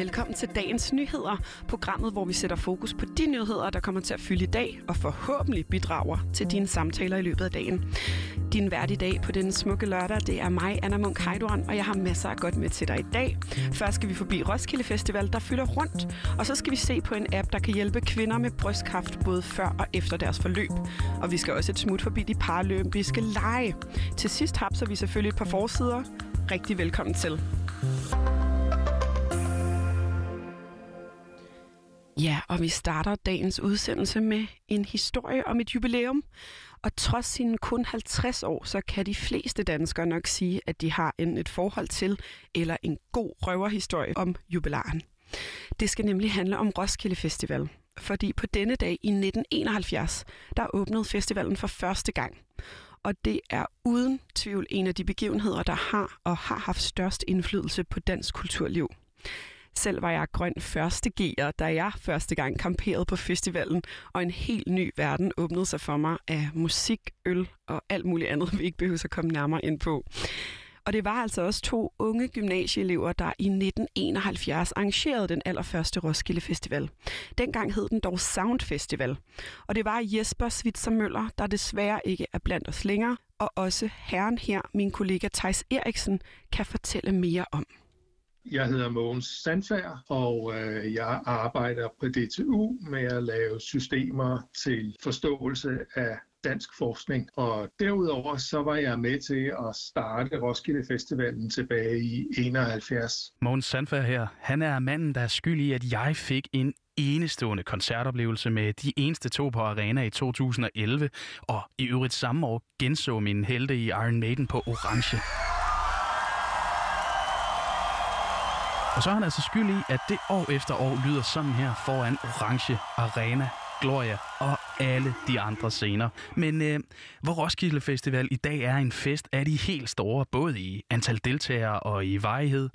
Velkommen til dagens nyheder, programmet, hvor vi sætter fokus på de nyheder, der kommer til at fylde i dag, og forhåbentlig bidrager til dine samtaler i løbet af dagen. Din vært i dag på denne smukke lørdag, det er mig, Anna Munk Heidorn, og jeg har masser af godt med til dig i dag. Først skal vi forbi Roskilde Festival, der fylder rundt, og så skal vi se på en app, der kan hjælpe kvinder med brystkræft både før og efter deres forløb. Og vi skal også et smut forbi de paralympiske lege. Til sidst hapser vi selvfølgelig et par forsider. Rigtig velkommen til. Ja, og vi starter dagens udsendelse med en historie om et jubilæum. Og trods sine kun 50 år, så kan de fleste danskere nok sige, at de har en et forhold til eller en god røverhistorie om jubilaren. Det skal nemlig handle om Roskilde Festival. Fordi på denne dag i 1971, der åbnede festivalen for første gang. Og det er uden tvivl en af de begivenheder, der har og har haft størst indflydelse på dansk kulturliv. Selv var jeg grøn første gear, da jeg første gang kamperede på festivalen, og en helt ny verden åbnede sig for mig af musik, øl og alt muligt andet, vi ikke behøver at komme nærmere ind på. Og det var altså også to unge gymnasieelever, der i 1971 arrangerede den allerførste Roskilde Festival. Dengang hed den dog Sound Festival. Og det var Jesper Svitser Møller, der desværre ikke er blandt os længere, og også herren her, min kollega Tejs Eriksen, kan fortælle mere om. Jeg hedder Mogens Sandfær, og øh, jeg arbejder på DTU med at lave systemer til forståelse af dansk forskning. Og derudover så var jeg med til at starte Roskilde Festivalen tilbage i 71. Mogens Sandfær her, han er manden, der er skyld i, at jeg fik en enestående koncertoplevelse med de eneste to på Arena i 2011, og i øvrigt samme år genså min helte i Iron Maiden på Orange. Og så er han altså skyld i, at det år efter år lyder sådan her foran Orange Arena, Gloria og alle de andre scener. Men øh, hvor Roskilde Festival i dag er en fest er de helt store, både i antal deltagere og i varighed,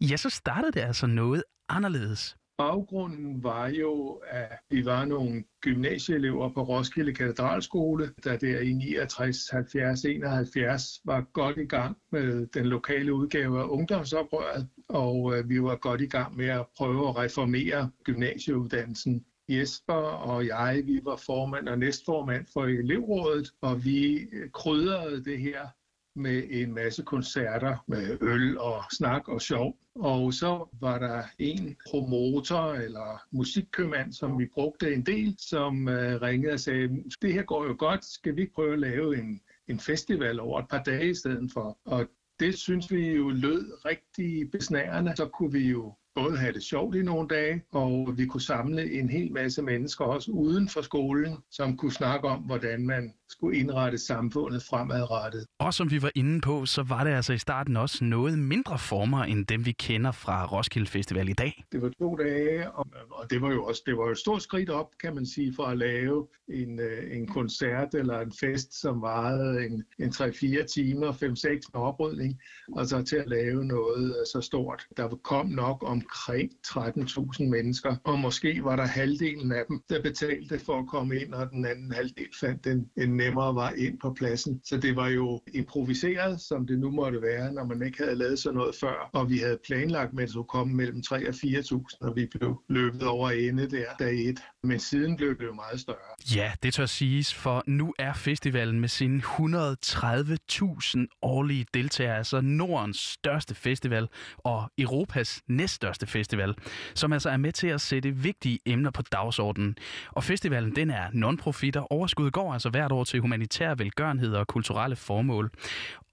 ja, så startede det altså noget anderledes. Baggrunden var jo, at vi var nogle gymnasieelever på Roskilde Katedralskole, der der i 69, 70, 71 var godt i gang med den lokale udgave af ungdomsoprøret, og øh, vi var godt i gang med at prøve at reformere gymnasieuddannelsen. Jesper og jeg, vi var formand og næstformand for elevrådet, og vi øh, krydrede det her med en masse koncerter med øl og snak og sjov. Og så var der en promotor eller musikkøbmand, som vi brugte en del, som øh, ringede og sagde, det her går jo godt, skal vi ikke prøve at lave en, en festival over et par dage i stedet for? Og det synes vi jo lød rigtig besnærende. Så kunne vi jo både have det sjovt i nogle dage, og vi kunne samle en hel masse mennesker også uden for skolen, som kunne snakke om, hvordan man skulle indrette samfundet fremadrettet. Og som vi var inde på, så var det altså i starten også noget mindre former end dem, vi kender fra Roskilde Festival i dag. Det var to dage, og, det var jo også det var jo et stort skridt op, kan man sige, for at lave en, øh, en koncert eller en fest, som varede en, en 3-4 timer, 5-6 med oprydning, og så til at lave noget øh, så stort. Der kom nok omkring 13.000 mennesker, og måske var der halvdelen af dem, der betalte for at komme ind, og den anden halvdel fandt en, en nemmere vej ind på pladsen. Så det var jo improviseret, som det nu måtte være, når man ikke havde lavet sådan noget før. Og vi havde planlagt, at skulle komme mellem 3 og 4.000, og vi blev løbet over ende der dag 1. Men siden blev det jo meget større. Ja, det tør siges, for nu er festivalen med sine 130.000 årlige deltagere, altså Nordens største festival og Europas næststørste festival, som altså er med til at sætte vigtige emner på dagsordenen. Og festivalen den er non-profit, og overskuddet går altså hvert år til humanitær velgørenhed og kulturelle formål.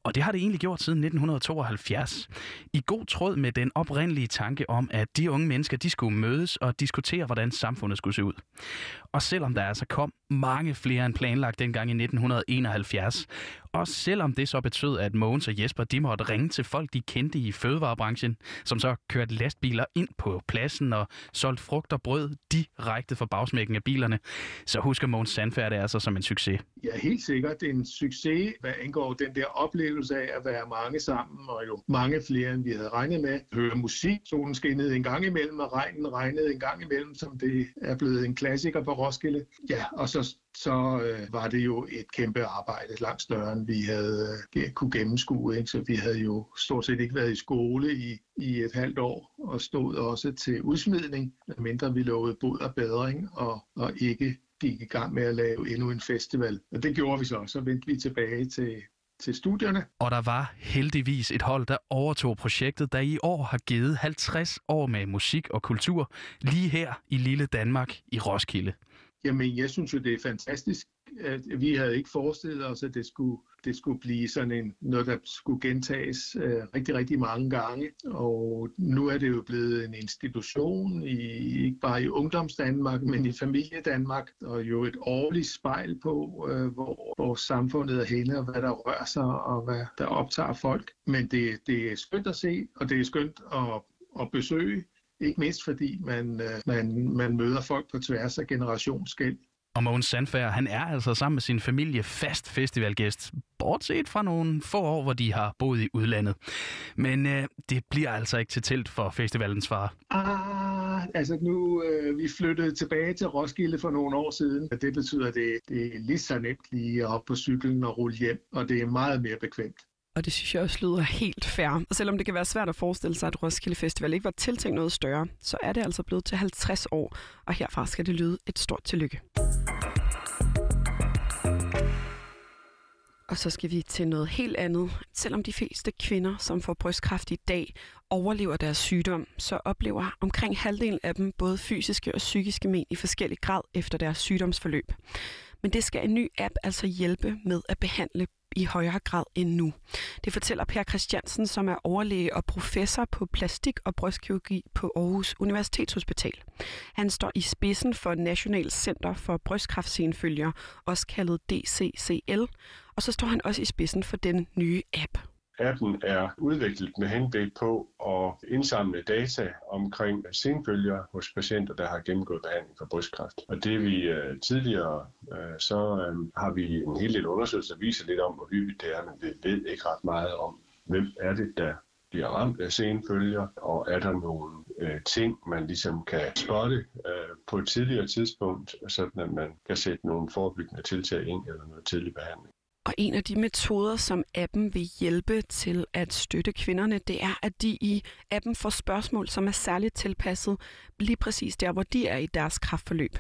Og det har det egentlig gjort siden 1972. I god tråd med den oprindelige tanke om, at de unge mennesker de skulle mødes og diskutere, hvordan samfundet skulle se ud. Og selvom der altså kom mange flere end planlagt dengang i 1971, og selvom det så betød, at Mogens og Jesper de måtte ringe til folk, de kendte i fødevarebranchen, som så kørte lastbiler ind på pladsen og solgte frugt og brød direkte fra bagsmækken af bilerne, så husker Mogens Sandfærd det altså som en succes. Ja, helt sikkert. Det er en succes, hvad angår den der oplevelse oplevelse af at være mange sammen, og jo mange flere, end vi havde regnet med. Høre musik, solen skinnede en gang imellem, og regnen regnede en gang imellem, som det er blevet en klassiker på Roskilde. Ja, og så så øh, var det jo et kæmpe arbejde, langt større end vi havde øh, kunne gennemskue. Ikke? Så vi havde jo stort set ikke været i skole i, i et halvt år, og stod også til udsmidning, mindre vi lovede bod og bedring, og, og ikke gik i gang med at lave endnu en festival. Og det gjorde vi så. Så vendte vi tilbage til, til studierne. Og der var heldigvis et hold, der overtog projektet, der i år har givet 50 år med musik og kultur lige her i lille Danmark i Roskilde. Jamen, jeg synes jo, det er fantastisk. At vi havde ikke forestillet os, at det skulle, det skulle blive sådan en, noget, der skulle gentages øh, rigtig, rigtig mange gange. Og nu er det jo blevet en institution, i, ikke bare i ungdomsdanmark, men i familiedanmark, og jo et årligt spejl på, øh, hvor, hvor samfundet er henne, og hvad der rører sig, og hvad der optager folk. Men det, det er skønt at se, og det er skønt at, at besøge. Ikke mindst fordi man, øh, man, man møder folk på tværs af generationsskæld. Og Mogens Sandfær, han er altså sammen med sin familie fast festivalgæst, bortset fra nogle få år, hvor de har boet i udlandet. Men øh, det bliver altså ikke til telt for festivalens far. Ah, altså nu, øh, vi flyttede tilbage til Roskilde for nogle år siden, og det betyder, at det, det er lige så nemt lige at op på cyklen og rulle hjem, og det er meget mere bekvemt. Og det synes jeg også lyder helt fair. Og selvom det kan være svært at forestille sig, at Roskilde Festival ikke var tiltænkt noget større, så er det altså blevet til 50 år, og herfra skal det lyde et stort tillykke. Og så skal vi til noget helt andet. Selvom de fleste kvinder, som får brystkræft i dag, overlever deres sygdom, så oplever omkring halvdelen af dem både fysiske og psykiske men i forskellig grad efter deres sygdomsforløb. Men det skal en ny app altså hjælpe med at behandle i højere grad end nu. Det fortæller Per Christiansen, som er overlæge og professor på plastik og brystkirurgi på Aarhus Universitetshospital. Han står i spidsen for National Center for Brystkræftsenfølger, også kaldet DCCL, og så står han også i spidsen for den nye app. Appen er udviklet med henblik på at indsamle data omkring senfølger hos patienter, der har gennemgået behandling for brystkræft. Og det vi øh, tidligere, øh, så øh, har vi en hel del undersøgelser, der viser lidt om, hvor hyppigt det er, men vi ved ikke ret meget om, hvem er det, der bliver ramt af senfølger, og er der nogle øh, ting, man ligesom kan spotte øh, på et tidligere tidspunkt, sådan at man kan sætte nogle forebyggende tiltag ind eller noget tidlig behandling. Og en af de metoder, som appen vil hjælpe til at støtte kvinderne, det er, at de i appen får spørgsmål, som er særligt tilpasset lige præcis der, hvor de er i deres kraftforløb.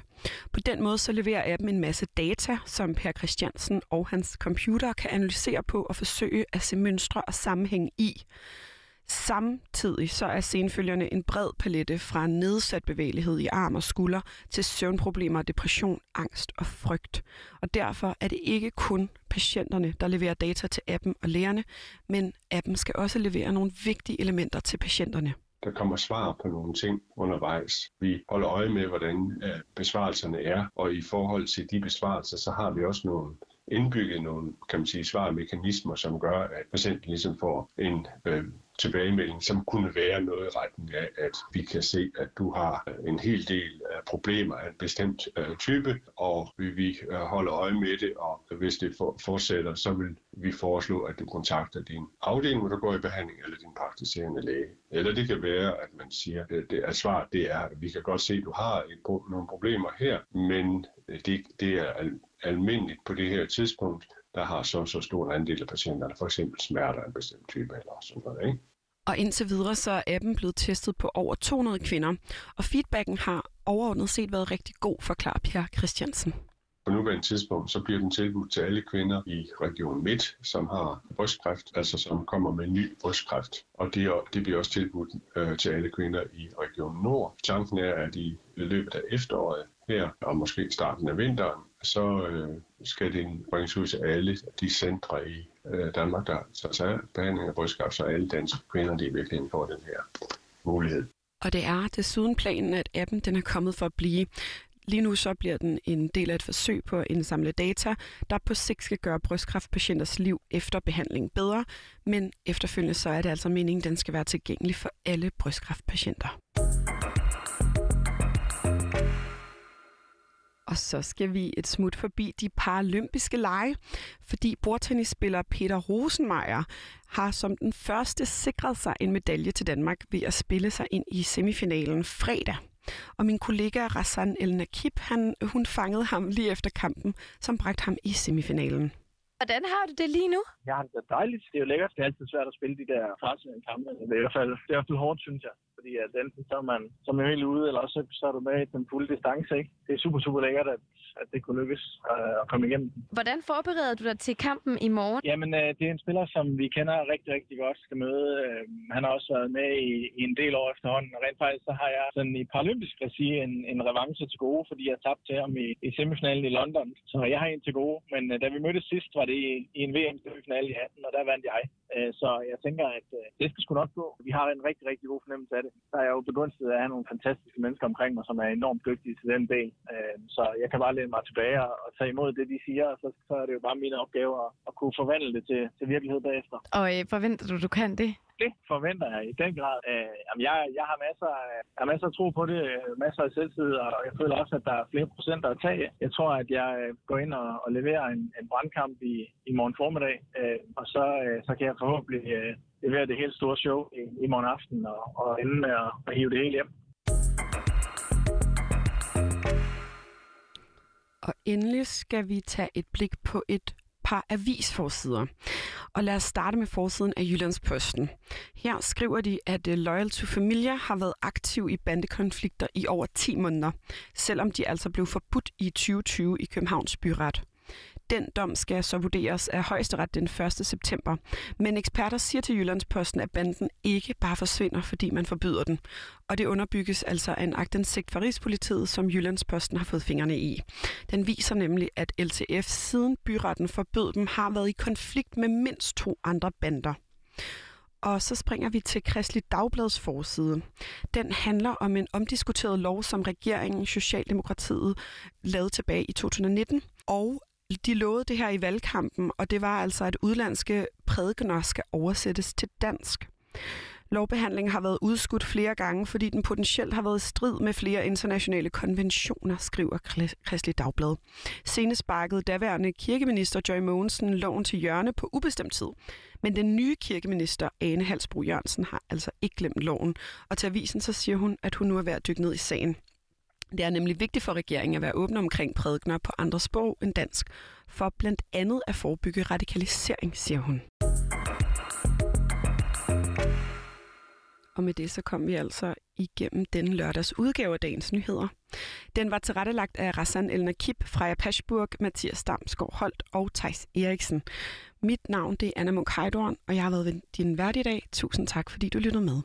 På den måde så leverer appen en masse data, som Per Christiansen og hans computer kan analysere på og forsøge at se mønstre og sammenhæng i. Samtidig så er senfølgerne en bred palette fra nedsat bevægelighed i arm og skulder til søvnproblemer, depression, angst og frygt. Og derfor er det ikke kun patienterne, der leverer data til appen og lægerne, men appen skal også levere nogle vigtige elementer til patienterne. Der kommer svar på nogle ting undervejs. Vi holder øje med, hvordan øh, besvarelserne er, og i forhold til de besvarelser, så har vi også nogle indbygget nogle kan man sige, svarmekanismer, som gør, at patienten ligesom får en øh, tilbagemelding, som kunne være noget i retning af, at vi kan se, at du har øh, en hel del af problemer af en bestemt øh, type, og vi, vi øh, holder øje med det, og hvis det for, fortsætter, så vil vi foreslå, at du kontakter din afdeling, hvor du går i behandling, eller din praktiserende læge. Eller det kan være, at man siger, at, det, at svaret det er, at vi kan godt se, at du har et, nogle problemer her, men øh, det, det er almindeligt på det her tidspunkt, der har så så stor andel af patienterne, for eksempel smerter af en bestemt type eller sådan noget. Ikke? Og indtil videre så er appen blevet testet på over 200 kvinder, og feedbacken har overordnet set været rigtig god, forklarer Per Christiansen. På nuværende tidspunkt, så bliver den tilbudt til alle kvinder i Region Midt, som har brystkræft, altså som kommer med ny brystkræft. Og det, det bliver også tilbudt øh, til alle kvinder i Region Nord. Tanken er, at i løbet af efteråret her, og måske starten af vinteren, så øh, skal det bringes ud til alle de centre i øh, Danmark, der tager sig behandling af brystkræft, så alle danske kvinder, de virkelig får den her mulighed. Og det er desuden planen, at appen den er kommet for at blive. Lige nu så bliver den en del af et forsøg på at indsamle data, der på sigt skal gøre brystkræftpatienters liv efter behandling bedre, men efterfølgende så er det altså meningen, at den skal være tilgængelig for alle brystkræftpatienter. Og så skal vi et smut forbi de paralympiske lege, fordi bordtennisspiller Peter Rosenmeier har som den første sikret sig en medalje til Danmark ved at spille sig ind i semifinalen fredag. Og min kollega Rassan El Nakib, han, hun fangede ham lige efter kampen, som bragte ham i semifinalen. Hvordan har du det lige nu? Jeg har det dejligt. Det er jo lækkert. Det er altid svært at spille de der kampe. Det er i hvert fald, det er i hvert fald hårdt, synes jeg fordi at enten så er man, så er man helt ude, eller også så er du med i den fulde distance. Ikke? Det er super, super lækkert, at, at det kunne lykkes øh, at komme igennem. Hvordan forbereder du dig til kampen i morgen? Jamen, øh, det er en spiller, som vi kender rigtig, rigtig godt, skal møde. Øh, han har også været med i, i en del år efterhånden, og rent faktisk så har jeg sådan i paralympisk regi en, en revanche til gode, fordi jeg tabte til ham i, i semifinalen i London. Så jeg har en til gode, men øh, da vi mødtes sidst, var det i, i en VM-semifinal i 18, og der vandt jeg. Øh, så jeg tænker, at øh, det skal sgu nok gå. Vi har en rigtig, rigtig god fornemmelse af det. Der er jeg jo begunstiget af at have nogle fantastiske mennesker omkring mig, som er enormt dygtige til den del. Øh, så jeg kan bare læne mig tilbage og tage imod det, de siger, og så, så er det jo bare min opgave at, at kunne forvandle det til, til virkelighed bagefter. Og øh, forventer du, du kan det? det forventer jeg i den grad. Øh, jamen jeg, jeg, har masser af, jeg har masser af tro på det, masser af selvtid, og jeg føler også, at der er flere procenter at tage. Jeg tror, at jeg går ind og, og leverer en, en brandkamp i, i morgen formiddag, øh, og så, øh, så kan jeg forhåbentlig øh, levere det helt store show i, i morgen aften og, og ende med at, at hive det hele hjem. Og endelig skal vi tage et blik på et par avisforsider. Og lad os starte med forsiden af Jyllandsposten. Her skriver de, at øh, Loyal to Familia har været aktiv i bandekonflikter i over 10 måneder, selvom de altså blev forbudt i 2020 i Københavns Byret. Den dom skal så vurderes af højesteret den 1. september. Men eksperter siger til Jyllandsposten, at banden ikke bare forsvinder, fordi man forbyder den. Og det underbygges altså af en agtensigt fra Rigspolitiet, som Jyllandsposten har fået fingrene i. Den viser nemlig, at LTF siden byretten forbød dem, har været i konflikt med mindst to andre bander. Og så springer vi til Kristelig Dagblads forside. Den handler om en omdiskuteret lov, som regeringen Socialdemokratiet lavede tilbage i 2019, og de lovede det her i valgkampen, og det var altså, at udlandske prædikener skal oversættes til dansk. Lovbehandlingen har været udskudt flere gange, fordi den potentielt har været i strid med flere internationale konventioner, skriver Kristelig Dagblad. Senest sparkede daværende kirkeminister Joy Mogensen loven til hjørne på ubestemt tid. Men den nye kirkeminister, Ane Halsbro Jørgensen, har altså ikke glemt loven. Og til avisen så siger hun, at hun nu er ved at dykke ned i sagen. Det er nemlig vigtigt for regeringen at være åbne omkring prædikner på andre sprog end dansk, for blandt andet at forebygge radikalisering, siger hun. Og med det så kom vi altså igennem den lørdags udgave af dagens nyheder. Den var tilrettelagt af Rassan Elna Kip, Freja Paschburg, Mathias Damsgaard Holt og Tejs Eriksen. Mit navn det er Anna Munk og jeg har været din vært i dag. Tusind tak, fordi du lyttede med.